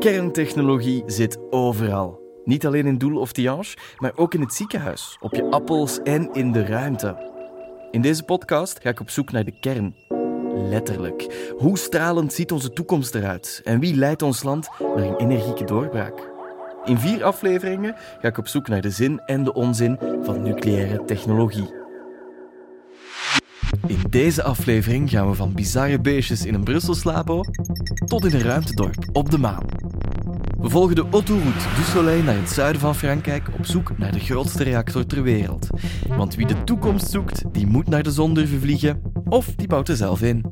Kerntechnologie zit overal. Niet alleen in Doel of Tiange, maar ook in het ziekenhuis, op je appels en in de ruimte. In deze podcast ga ik op zoek naar de kern. Letterlijk. Hoe stralend ziet onze toekomst eruit? En wie leidt ons land naar een energieke doorbraak? In vier afleveringen ga ik op zoek naar de zin en de onzin van nucleaire technologie. In deze aflevering gaan we van bizarre beestjes in een Brussels labo tot in een ruimtedorp op de maan. We volgen de autoroute du Soleil naar het zuiden van Frankrijk op zoek naar de grootste reactor ter wereld. Want wie de toekomst zoekt, die moet naar de zon durven vliegen of die bouwt er zelf in.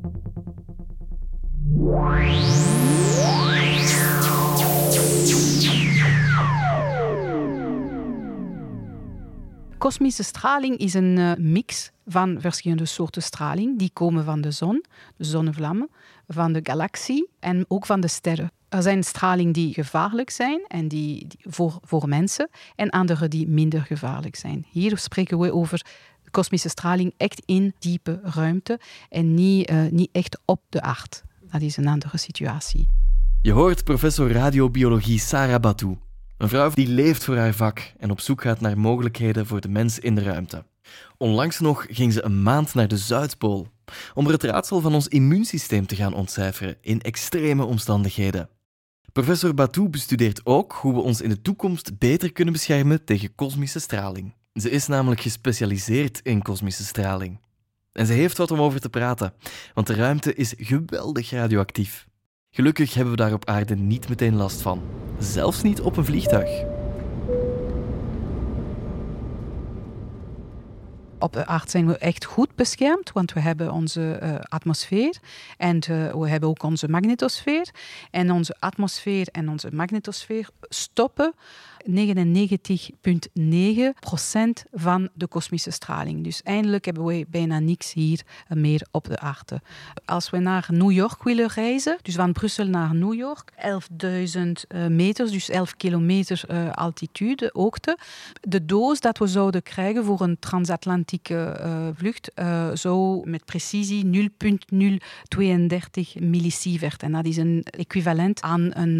Kosmische straling is een uh, mix van verschillende soorten straling. Die komen van de zon, de zonnevlammen, van de galaxie en ook van de sterren. Er zijn straling die gevaarlijk zijn en die, voor, voor mensen en andere die minder gevaarlijk zijn. Hier spreken we over kosmische straling echt in diepe ruimte en niet, uh, niet echt op de aarde. Dat is een andere situatie. Je hoort professor radiobiologie Sarah Batou. Een vrouw die leeft voor haar vak en op zoek gaat naar mogelijkheden voor de mens in de ruimte. Onlangs nog ging ze een maand naar de Zuidpool om het raadsel van ons immuunsysteem te gaan ontcijferen in extreme omstandigheden. Professor Batou bestudeert ook hoe we ons in de toekomst beter kunnen beschermen tegen kosmische straling. Ze is namelijk gespecialiseerd in kosmische straling. En ze heeft wat om over te praten, want de ruimte is geweldig radioactief. Gelukkig hebben we daar op aarde niet meteen last van, zelfs niet op een vliegtuig. Op de aarde zijn we echt goed beschermd, want we hebben onze uh, atmosfeer en uh, we hebben ook onze magnetosfeer. En onze atmosfeer en onze magnetosfeer stoppen 99,9% van de kosmische straling. Dus eindelijk hebben we bijna niks hier meer op de aarde. Als we naar New York willen reizen, dus van Brussel naar New York, 11.000 meter, dus 11 kilometer uh, altitude, hoogte. De doos dat we zouden krijgen voor een transatlantische uh, vlucht zou met precisie 0,032 millisievert. En dat is een equivalent aan een,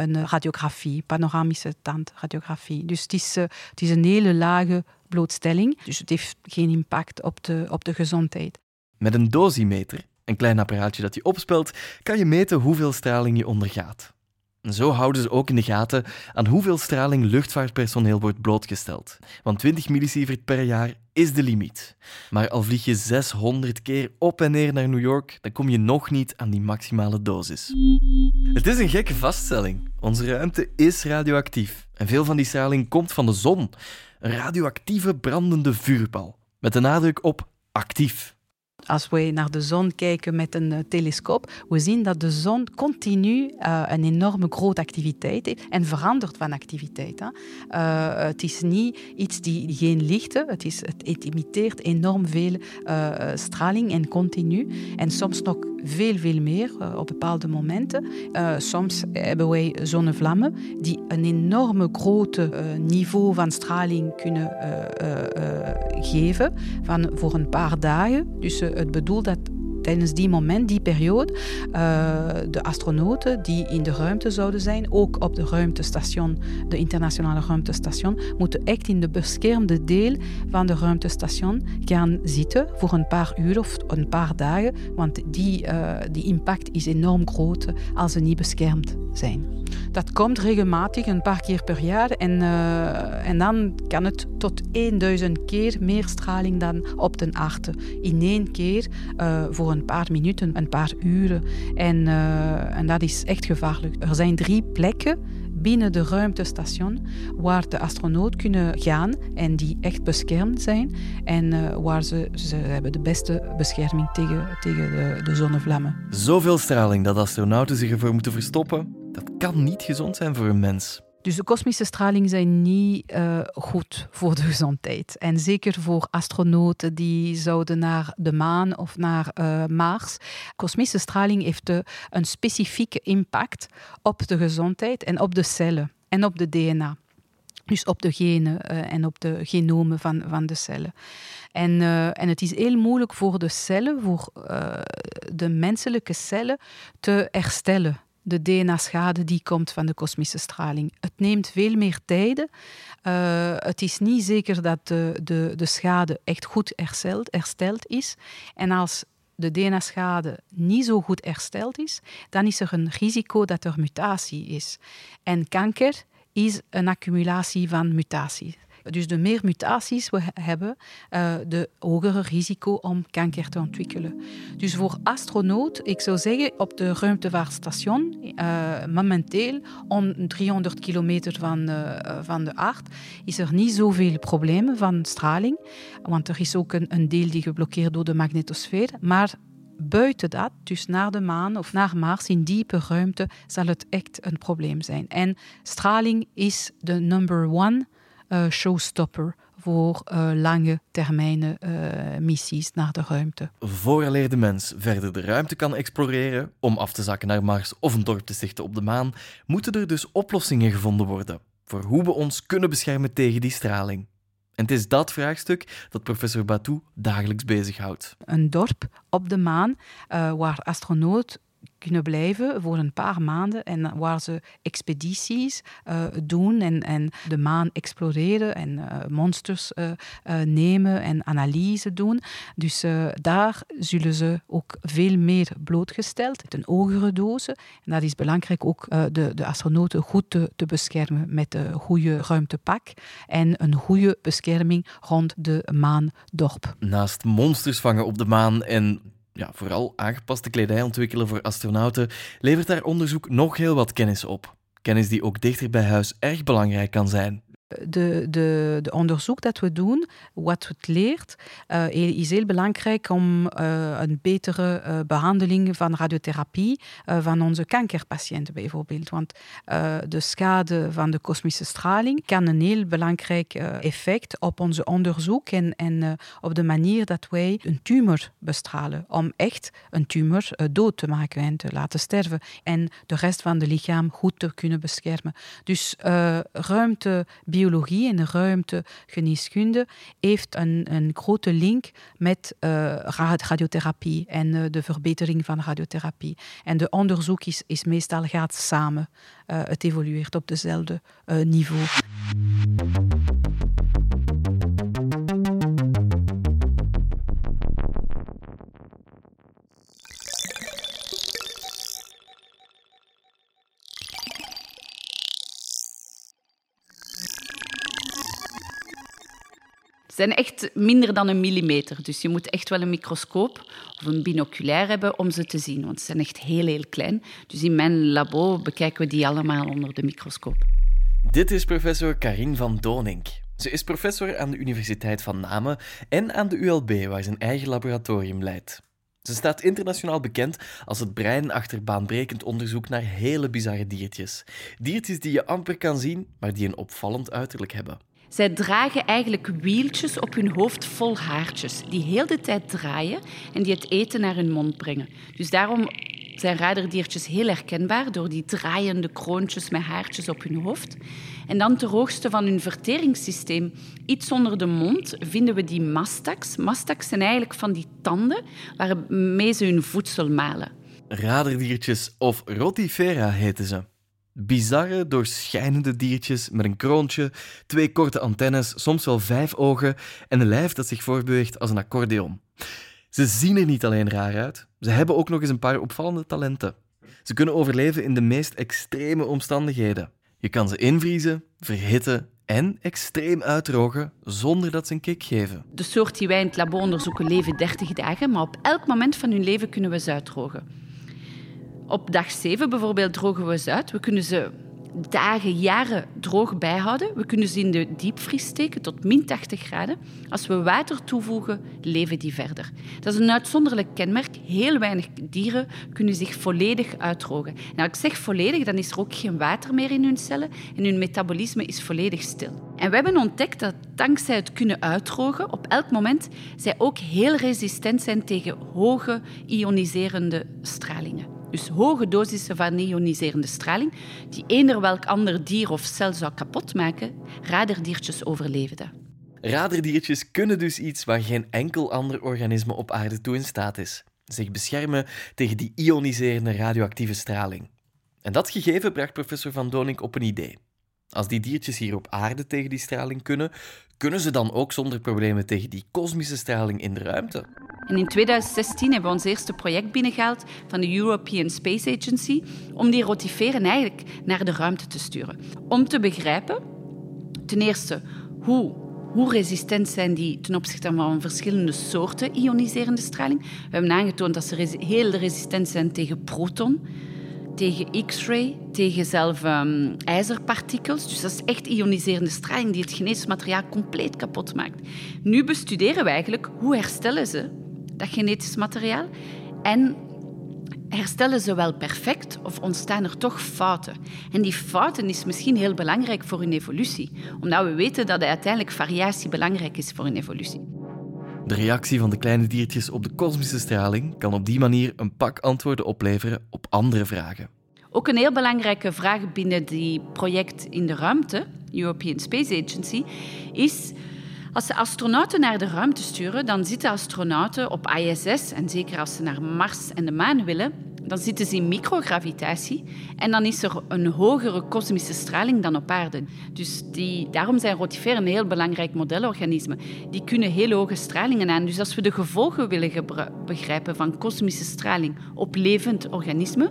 een radiografie, panoramische tand radiografie. Dus het is, uh, het is een hele lage blootstelling. Dus het heeft geen impact op de, op de gezondheid. Met een dosimeter, een klein apparaatje dat je opspelt, kan je meten hoeveel straling je ondergaat. Zo houden ze ook in de gaten aan hoeveel straling luchtvaartpersoneel wordt blootgesteld. Want 20 millisievert per jaar is de limiet. Maar al vlieg je 600 keer op en neer naar New York, dan kom je nog niet aan die maximale dosis. Het is een gekke vaststelling. Onze ruimte is radioactief. En veel van die straling komt van de zon. Een radioactieve brandende vuurbal. Met de nadruk op actief. Als we naar de zon kijken met een uh, telescoop, we zien dat de zon continu uh, een enorme grote activiteit heeft en verandert van activiteit. Hè. Uh, het is niet iets die geen licht, het, is, het imiteert enorm veel straling en continu. En soms nog veel, veel meer op bepaalde momenten. soms hebben wij zonnevlammen die een enorme grote niveau van straling kunnen geven van voor een paar dagen. Dus het bedoelt dat tijdens die moment, die periode, uh, de astronauten die in de ruimte zouden zijn, ook op de ruimtestation, de internationale ruimtestation, moeten echt in de beschermde deel van de ruimtestation gaan zitten voor een paar uur of een paar dagen, want die, uh, die impact is enorm groot als ze niet beschermd zijn. Dat komt regelmatig, een paar keer per jaar. En, uh, en dan kan het tot 1000 keer meer straling dan op de aarde. In één keer uh, voor een paar minuten, een paar uren. En, uh, en dat is echt gevaarlijk. Er zijn drie plekken binnen de ruimtestation waar de astronauten kunnen gaan en die echt beschermd zijn en waar ze, ze hebben de beste bescherming tegen, tegen de zonnevlammen. Zoveel straling dat astronauten zich ervoor moeten verstoppen, dat kan niet gezond zijn voor een mens. Dus de kosmische straling zijn niet uh, goed voor de gezondheid. En zeker voor astronauten die zouden naar de maan of naar uh, Mars. Kosmische straling heeft uh, een specifieke impact op de gezondheid en op de cellen en op de DNA. Dus op de genen en op de genomen van, van de cellen. En, en het is heel moeilijk voor de cellen, voor de menselijke cellen, te herstellen de DNA-schade die komt van de kosmische straling. Het neemt veel meer tijd. Uh, het is niet zeker dat de, de, de schade echt goed hersteld, hersteld is. En als de DNA-schade niet zo goed hersteld is, dan is er een risico dat er mutatie is. En kanker is een accumulatie van mutaties. Dus de meer mutaties we hebben, uh, de hogere risico om kanker te ontwikkelen. Dus voor astronaut, ik zou zeggen, op de ruimtevaartstation, uh, momenteel, om 300 kilometer van, uh, van de aarde, is er niet zoveel problemen van straling. Want er is ook een, een deel die geblokkeerd door de magnetosfeer. Maar buiten dat, dus naar de maan of naar Mars in diepe ruimte, zal het echt een probleem zijn. En straling is de number one showstopper voor uh, lange termijnen uh, missies naar de ruimte. Vooraleer de mens verder de ruimte kan exploreren om af te zakken naar Mars of een dorp te stichten op de maan, moeten er dus oplossingen gevonden worden voor hoe we ons kunnen beschermen tegen die straling. En het is dat vraagstuk dat professor Batou dagelijks bezighoudt. Een dorp op de maan uh, waar astronaut kunnen blijven voor een paar maanden en waar ze expedities uh, doen en, en de maan exploreren en uh, monsters uh, nemen en analyse doen. Dus daar zullen ze ook veel meer blootgesteld, een hogere dosis. En dat is belangrijk ook de, de astronauten goed te, te beschermen met een goede ruimtepak en een goede bescherming rond de maandorp. Naast monsters vangen op de maan en ja, vooral aangepaste kledij ontwikkelen voor astronauten, levert daar onderzoek nog heel wat kennis op. Kennis die ook dichter bij huis erg belangrijk kan zijn de, de, de, onderzoek dat we doen, wat het leert, uh, is heel belangrijk om uh, een betere uh, behandeling van radiotherapie van onze kankerpatiënten bijvoorbeeld. Want de schade van de kosmische straling kan een heel belangrijk effect op onze onderzoek en, en op de manier dat wij een tumor bestralen. Om echt een tumor dood te maken en te laten sterven. En de rest van het lichaam goed te kunnen beschermen. Dus ruimte, biologie en ruimtegeneeskunde heeft een, een grote link met uh, radiotherapie en uh, de verbetering van radiotherapie. En de onderzoek is, meestal gaat samen. Uh, het evolueert op dezelfde niveau. Zijn echt minder dan een millimeter. Dus je moet echt wel een microscoop of een binoculair hebben om ze te zien. Want ze zijn echt heel, heel klein. Dus in mijn labo bekijken we die allemaal onder de microscoop. Dit is professor Karin van Donink. Ze is professor aan de Universiteit van Namen en aan de ULB, waar ze een eigen laboratorium leidt. Ze staat internationaal bekend als het brein achter baanbrekend onderzoek naar hele bizarre diertjes. Diertjes die je amper kan zien, maar die een opvallend uiterlijk hebben. Zij dragen eigenlijk wieltjes op hun hoofd vol haartjes, die heel de tijd draaien en die het eten naar hun mond brengen. Dus daarom zijn raderdiertjes heel herkenbaar door die draaiende kroontjes met haartjes op hun hoofd. En dan ter hoogste van hun verteringssysteem, iets onder de mond, vinden we die mastax. Mastax zijn eigenlijk van die tanden waarmee ze hun voedsel malen. Raderdiertjes of rotifera heten ze. Bizarre, doorschijnende diertjes met een kroontje, twee korte antennes, soms wel vijf ogen en een lijf dat zich voorbeweegt als een accordeon. Ze zien er niet alleen raar uit, ze hebben ook nog eens een paar opvallende talenten. Ze kunnen overleven in de meest extreme omstandigheden. Je kan ze invriezen, verhitten en extreem uitdrogen zonder dat ze een kick geven. De soort die wij in het labo onderzoeken leven 30 dagen, maar op elk moment van hun leven kunnen we ze uitdrogen. Op dag 7 bijvoorbeeld drogen we ze uit. We kunnen ze dagen, jaren droog bijhouden. We kunnen ze in de diepvries steken tot min 80 graden. Als we water toevoegen, leven die verder. Dat is een uitzonderlijk kenmerk. Heel weinig dieren kunnen zich volledig uitdrogen. En als ik zeg volledig, dan is er ook geen water meer in hun cellen en hun metabolisme is volledig stil. En we hebben ontdekt dat dankzij het kunnen uitdrogen, op elk moment zij ook heel resistent zijn tegen hoge ioniserende stralingen. Dus hoge dosissen van ioniserende straling, die eender welk ander dier of cel zou kapotmaken, raderdiertjes overleefden. Raderdiertjes kunnen dus iets waar geen enkel ander organisme op aarde toe in staat is: zich beschermen tegen die ioniserende radioactieve straling. En dat gegeven bracht professor Van Donink op een idee. Als die diertjes hier op aarde tegen die straling kunnen, kunnen ze dan ook zonder problemen tegen die kosmische straling in de ruimte? En in 2016 hebben we ons eerste project binnengehaald van de European Space Agency om die rotiferen eigenlijk naar de ruimte te sturen. Om te begrijpen, ten eerste, hoe, hoe resistent zijn die ten opzichte van verschillende soorten ioniserende straling. We hebben aangetoond dat ze heel resistent zijn tegen proton, tegen X-ray, tegen zelf um, ijzerpartikels. Dus dat is echt ioniserende straling die het genetisch materiaal compleet kapot maakt. Nu bestuderen we eigenlijk hoe herstellen ze dat genetisch materiaal en herstellen ze wel perfect of ontstaan er toch fouten? En die fouten is misschien heel belangrijk voor hun evolutie, omdat we weten dat uiteindelijk variatie belangrijk is voor hun evolutie. De reactie van de kleine diertjes op de kosmische straling kan op die manier een pak antwoorden opleveren op andere vragen. Ook een heel belangrijke vraag binnen die project in de ruimte, European Space Agency, is als ze astronauten naar de ruimte sturen, dan zitten astronauten op ISS, en zeker als ze naar Mars en de maan willen, dan zitten ze in microgravitatie en dan is er een hogere kosmische straling dan op aarde. Dus die, daarom zijn rotiferen een heel belangrijk modelorganisme. Die kunnen heel hoge stralingen aan. Dus als we de gevolgen willen begrijpen van kosmische straling op levend organisme,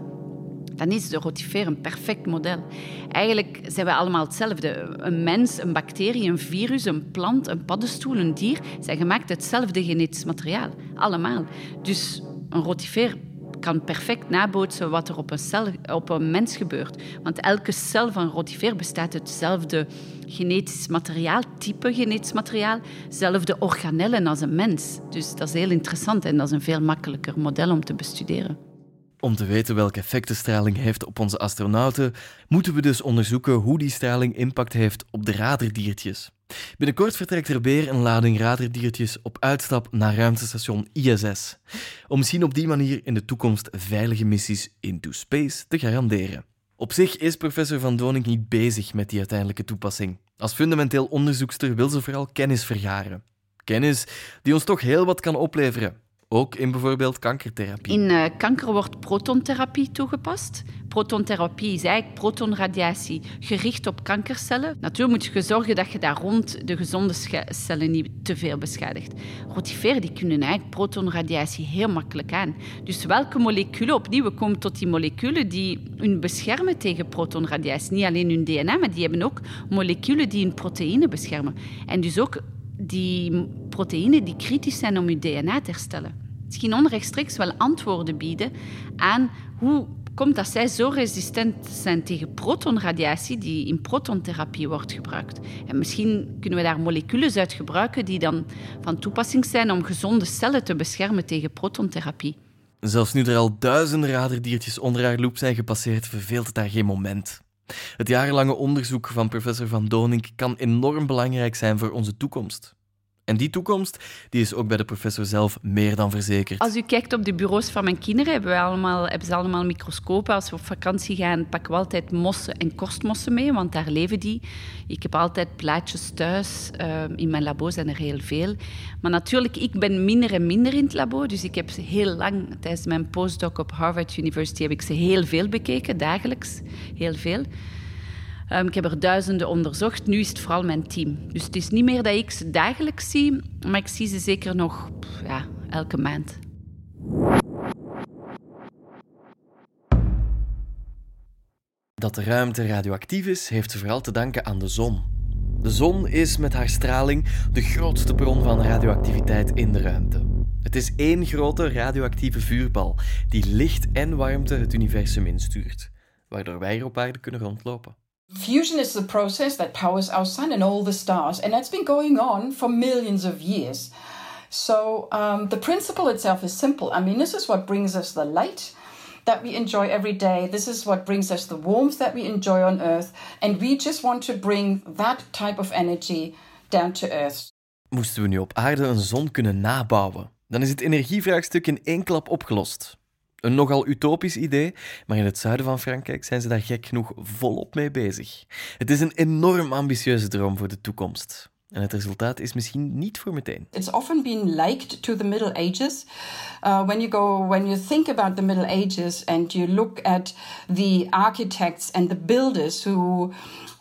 dan is de rotifer een perfect model. Eigenlijk zijn we allemaal hetzelfde. Een mens, een bacterie, een virus, een plant, een paddenstoel, een dier zijn gemaakt uit hetzelfde genetisch materiaal. Allemaal. Dus een rotifer kan perfect nabootsen wat er op een, cel, op een mens gebeurt. Want elke cel van rotifer bestaat uit hetzelfde genetisch materiaal, type genetisch materiaal, dezelfde organellen als een mens. Dus dat is heel interessant en dat is een veel makkelijker model om te bestuderen. Om te weten welke effecten straling heeft op onze astronauten, moeten we dus onderzoeken hoe die straling impact heeft op de raderdiertjes. Binnenkort vertrekt er weer een lading raderdiertjes op uitstap naar ruimtestation ISS, om misschien op die manier in de toekomst veilige missies into space te garanderen. Op zich is professor Van Doning niet bezig met die uiteindelijke toepassing. Als fundamenteel onderzoekster wil ze vooral kennis vergaren. Kennis die ons toch heel wat kan opleveren, ook in bijvoorbeeld kankertherapie. In uh, kanker wordt protontherapie toegepast. Protontherapie is eigenlijk protonradiatie gericht op kankercellen. Natuurlijk moet je zorgen dat je daar rond de gezonde cellen niet te veel beschadigt. Rotiferen die kunnen eigenlijk protonradiatie heel makkelijk aan. Dus welke moleculen, opnieuw, we komen tot die moleculen die hun beschermen tegen protonradiatie. Niet alleen hun DNA, maar die hebben ook moleculen die hun proteïne beschermen. En dus ook die proteïnen die kritisch zijn om je DNA te herstellen. Misschien onrechtstreeks wel antwoorden bieden aan hoe komt dat zij zo resistent zijn tegen protonradiatie die in protontherapie wordt gebruikt. En misschien kunnen we daar moleculen uit gebruiken die dan van toepassing zijn om gezonde cellen te beschermen tegen protontherapie. Zelfs nu er al duizenden raderdiertjes onder haar loep zijn gepasseerd, verveelt het daar geen moment. Het jarenlange onderzoek van professor Van Donink kan enorm belangrijk zijn voor onze toekomst. En die toekomst die is ook bij de professor zelf meer dan verzekerd. Als u kijkt op de bureaus van mijn kinderen, hebben, we allemaal, hebben ze allemaal microscopen. Als we op vakantie gaan, pakken we altijd mossen en korstmossen mee, want daar leven die. Ik heb altijd plaatjes thuis. Uh, in mijn labo zijn er heel veel. Maar natuurlijk, ik ben minder en minder in het labo. Dus ik heb ze heel lang, tijdens mijn postdoc op Harvard University, heb ik ze heel veel bekeken, dagelijks. Heel veel. Um, ik heb er duizenden onderzocht. Nu is het vooral mijn team. Dus het is niet meer dat ik ze dagelijks zie, maar ik zie ze zeker nog ja, elke maand. Dat de ruimte radioactief is, heeft vooral te danken aan de zon. De zon is met haar straling de grootste bron van radioactiviteit in de ruimte. Het is één grote radioactieve vuurbal die licht en warmte het universum instuurt, waardoor wij hier op aarde kunnen rondlopen. Fusion is the process that powers our sun and all the stars, and that's been going on for millions of years. So um, the principle itself is simple. I mean, this is what brings us the light that we enjoy every day. This is what brings us the warmth that we enjoy on Earth, and we just want to bring that type of energy down to Earth. Moesten we nu op aarde een zon kunnen nabouwen, dan is het energievraagstuk in één klap opgelost. Een nogal utopisch idee, maar in het zuiden van Frankrijk zijn ze daar gek genoeg volop mee bezig. Het is een enorm ambitieuze droom voor de toekomst. En het resultaat is misschien niet voor meteen. It's often been likened to the Middle Ages. Uh, when you go, when you think about the Middle Ages and you look at the architects and the builders who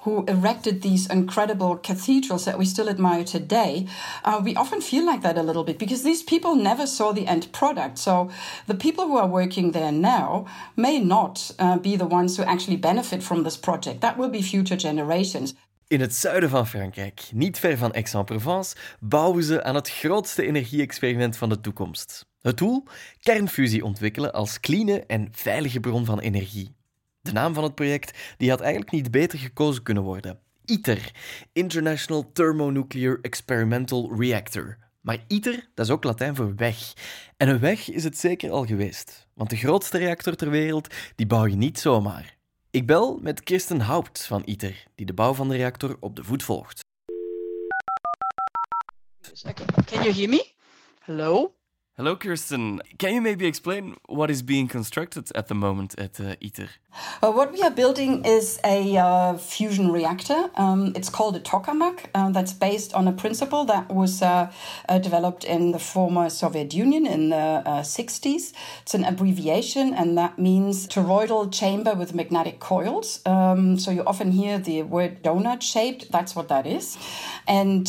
who erected these incredible cathedrals that we still admire today, uh, we often feel like that a little bit because these people never saw the end product. So the people who are working there now may not uh, be the ones who actually benefit from this project. That will be future generations. In het zuiden van Frankrijk, niet ver van Aix-en-Provence, bouwen ze aan het grootste energie-experiment van de toekomst. Het doel? Kernfusie ontwikkelen als clean en veilige bron van energie. De naam van het project die had eigenlijk niet beter gekozen kunnen worden. ITER, International Thermonuclear Experimental Reactor. Maar ITER, dat is ook Latijn voor weg. En een weg is het zeker al geweest. Want de grootste reactor ter wereld, die bouw je niet zomaar. Ik bel met Kirsten Haupt van ITER, die de bouw van de reactor op de voet volgt. Can you hear me? Hello, Kirsten. Can you maybe explain what is being constructed at the moment at uh, ITER? Uh, what we are building is a uh, fusion reactor. Um, it's called a tokamak. Uh, that's based on a principle that was uh, uh, developed in the former Soviet Union in the 60s. It's an abbreviation, and that means toroidal chamber with magnetic coils. Um, so you often hear the word donut shaped. That's what that is. And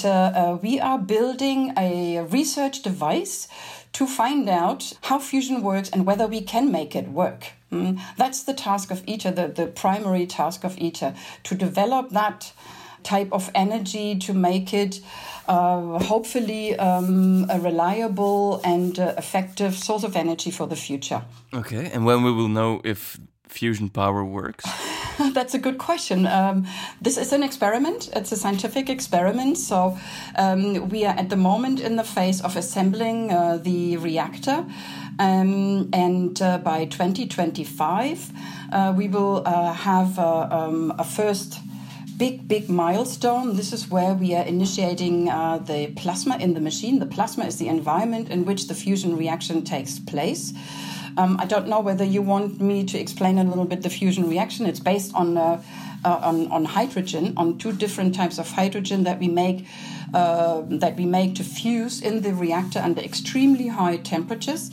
we are building a research device to find out how fusion works and whether we can make it work. Mm. That's the task of ITER, the, the primary task of ITER, to develop that type of energy to make it uh, hopefully um, a reliable and uh, effective source of energy for the future. Okay, and when we will know if fusion power works? That's a good question. Um, this is an experiment. It's a scientific experiment. So um, we are at the moment in the phase of assembling uh, the reactor. Um, and uh, by 2025, uh, we will uh, have uh, um, a first big, big milestone. This is where we are initiating uh, the plasma in the machine. The plasma is the environment in which the fusion reaction takes place. Um, I don't know whether you want me to explain a little bit the fusion reaction. It's based on uh, uh, on, on hydrogen, on two different types of hydrogen that we make uh, that we make to fuse in the reactor under extremely high temperatures.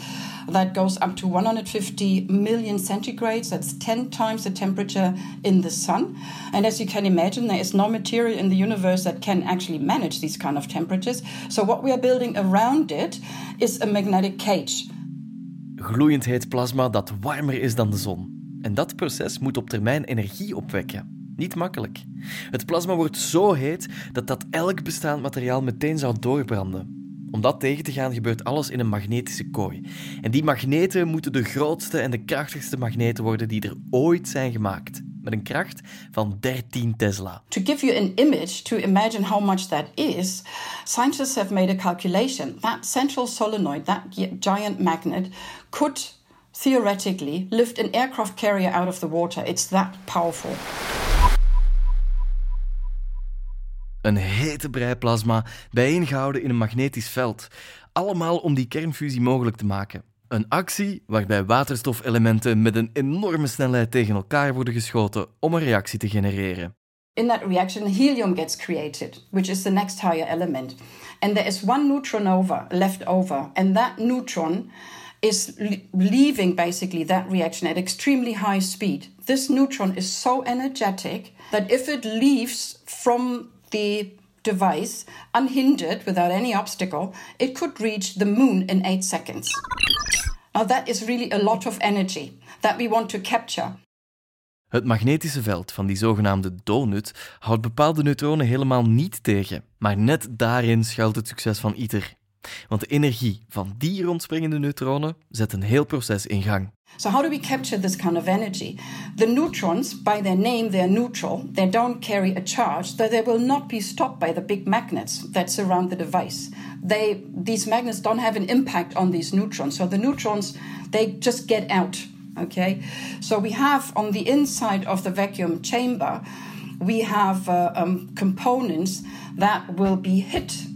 That goes up to 150 million centigrades. That's 10 times the temperature in the sun. And as you can imagine, there is no material in the universe that can actually manage these kind of temperatures. So what we are building around it is a magnetic cage. Gloeiend heet plasma dat warmer is dan de zon. En dat proces moet op termijn energie opwekken. Niet makkelijk. Het plasma wordt zo heet dat dat elk bestaand materiaal meteen zou doorbranden. Om dat tegen te gaan gebeurt alles in een magnetische kooi. En die magneten moeten de grootste en de krachtigste magneten worden die er ooit zijn gemaakt. Met een kracht van 13 Tesla. To give you an image to imagine how much that is, scientists have made a calculation. That central solenoid, that giant magnet, could theoretically lift an aircraft carrier out of the water. It's that powerful. Een hete brei plasma bijeengehouden in een magnetisch veld. Allemaal om die kernfusie mogelijk te maken. Een actie waarbij waterstofelementen met een enorme snelheid tegen elkaar worden geschoten om een reactie te genereren. In that reaction, helium gets created, which is the next higher element. And there is one neutron over, left over, and that neutron is leaving basically that reaction at extremely high speed. This neutron is so energetic that if it leaves from the device unhindered without any obstacle, it could reach the moon in eight seconds. Now, that is really a lot of energy that we want to capture. Het magnetische veld van die zogenaamde donut houdt bepaalde neutronen helemaal niet tegen. Maar net daarin schuilt het succes van ITER. Want de energie van die rondspringende neutronen zet een heel proces in gang. So how do we capture this kind of energy? The neutrons, by their name, they're neutral. They don't carry a charge, so they will not be stopped by the big magnets that surround the device. They, these magnets don't have an impact on these neutrons. So the neutrons, they just get out. Okay, so we have on the inside of the vacuum chamber, we have uh, um, components that will be hit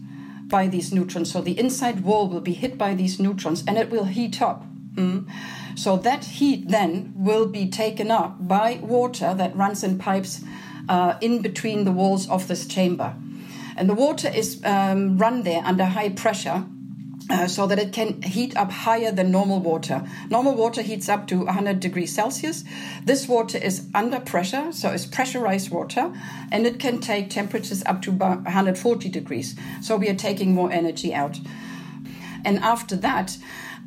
by these neutrons. So the inside wall will be hit by these neutrons and it will heat up. Mm. So that heat then will be taken up by water that runs in pipes uh, in between the walls of this chamber. And the water is um, run there under high pressure. Uh, so that it can heat up higher than normal water. Normal water heats up to 100 degrees Celsius. This water is under pressure, so it's pressurized water, and it can take temperatures up to 140 degrees. So we are taking more energy out. And after that,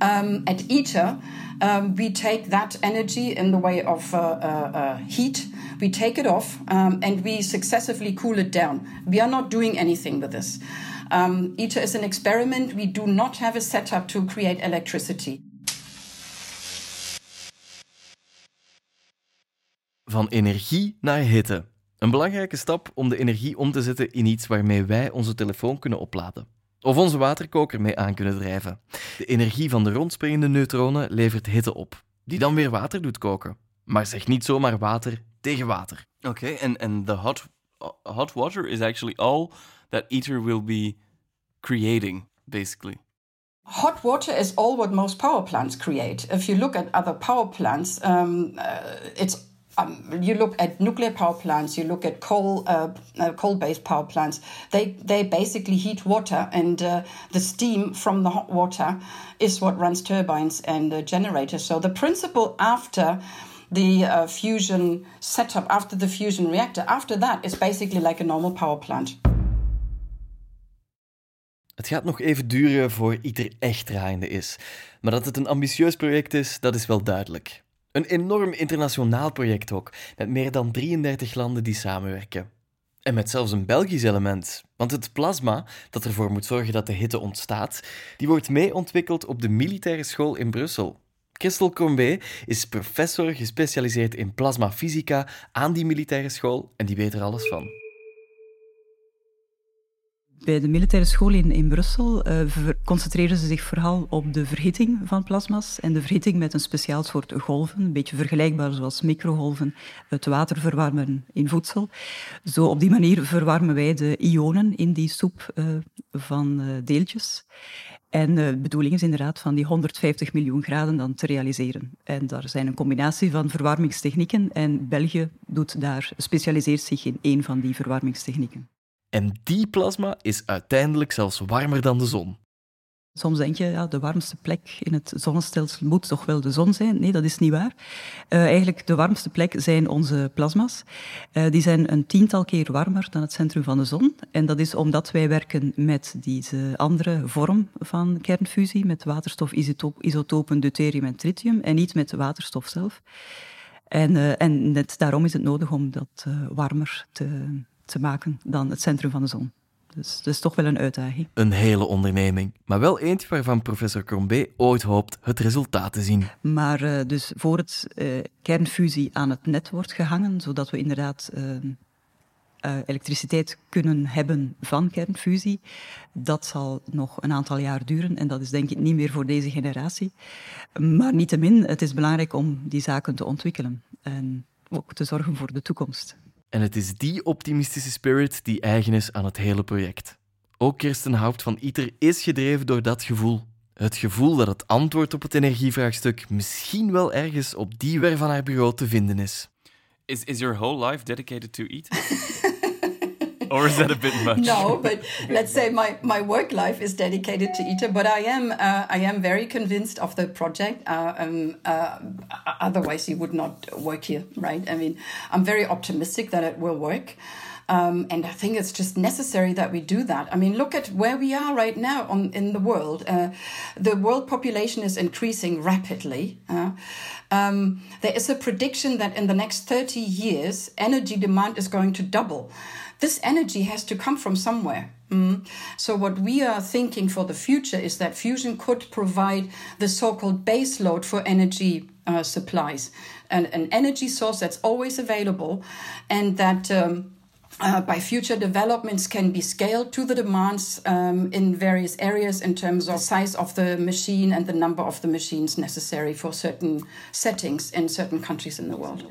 um, at ITER, um, we take that energy in the way of uh, uh, uh, heat, we take it off, um, and we successively cool it down. We are not doing anything with this. Um, ITER is an experiment. We do not have a setup to create electricity. Van energie naar hitte. Een belangrijke stap om de energie om te zetten in iets waarmee wij onze telefoon kunnen opladen. Of onze waterkoker mee aan kunnen drijven. De energie van de rondspringende neutronen levert hitte op, die dan weer water doet koken. Maar zeg niet zomaar water tegen water. Okay, and and the hot hot water is actually all that ITER will be creating, basically. Hot water is all what most power plants create. If you look at other power plants, um, uh, it's um, you look at nuclear power plants, you look at coal uh, uh, coal-based power plants. They they basically heat water, and uh, the steam from the hot water is what runs turbines and generators. So the principle after the uh, fusion setup, after the fusion reactor, after that is basically like a normal power plant. Het gaat nog even duren voor ITER echt draaiende is. Maar dat het een ambitieus project is, dat is wel duidelijk. Een enorm internationaal project ook, met meer dan 33 landen die samenwerken. En met zelfs een Belgisch element. Want het plasma, dat ervoor moet zorgen dat de hitte ontstaat, die wordt mee ontwikkeld op de militaire school in Brussel. Christel Combé is professor gespecialiseerd in plasmafysica aan die militaire school en die weet er alles van. Bij de militaire school in, in Brussel uh, concentreren ze zich vooral op de verhitting van plasma's en de verhitting met een speciaal soort golven, een beetje vergelijkbaar zoals microgolven, het water verwarmen in voedsel. Zo op die manier verwarmen wij de ionen in die soep uh, van uh, deeltjes. En de bedoeling is inderdaad van die 150 miljoen graden dan te realiseren. En daar zijn een combinatie van verwarmingstechnieken en België doet daar, specialiseert zich in één van die verwarmingstechnieken. En die plasma is uiteindelijk zelfs warmer dan de zon. Soms denk je, ja, de warmste plek in het zonnestelsel moet toch wel de zon zijn. Nee, dat is niet waar. Uh, eigenlijk, de warmste plek zijn onze plasma's. Uh, die zijn een tiental keer warmer dan het centrum van de zon. En dat is omdat wij werken met deze andere vorm van kernfusie, met waterstofisotopen deuterium en tritium, en niet met waterstof zelf. En, uh, en net daarom is het nodig om dat warmer te, te maken dan het centrum van de zon. Dus dat is toch wel een uitdaging. Een hele onderneming, maar wel eentje waarvan professor Crombé ooit hoopt het resultaat te zien. Maar uh, dus voor het uh, kernfusie aan het net wordt gehangen, zodat we inderdaad uh, elektriciteit kunnen hebben van kernfusie, dat zal nog een aantal jaar duren en dat is denk ik niet meer voor deze generatie. Maar niettemin, het is belangrijk om die zaken te ontwikkelen en ook te zorgen voor de toekomst. En het is die optimistische spirit die eigen is aan het hele project. Ook Kirsten Haupt van ITER is gedreven door dat gevoel. Het gevoel dat het antwoord op het energievraagstuk misschien wel ergens op die werf van haar bureau te vinden is. Is, is your whole life dedicated to ITER? or is that a bit much? No, but let's say my, my work life is dedicated to ITER, but I am uh, I am very convinced of the project. Uh, um, uh, otherwise, you would not work here, right? I mean, I'm very optimistic that it will work. Um, and I think it's just necessary that we do that. I mean, look at where we are right now on, in the world. Uh, the world population is increasing rapidly. Uh, um, there is a prediction that in the next 30 years, energy demand is going to double this energy has to come from somewhere. Mm. So, what we are thinking for the future is that fusion could provide the so called base load for energy uh, supplies, and an energy source that's always available, and that. Um, uh, by future developments can be scaled to the demands um, in various areas in terms of size of the machine and the number of the machines necessary for certain settings in certain countries in the world.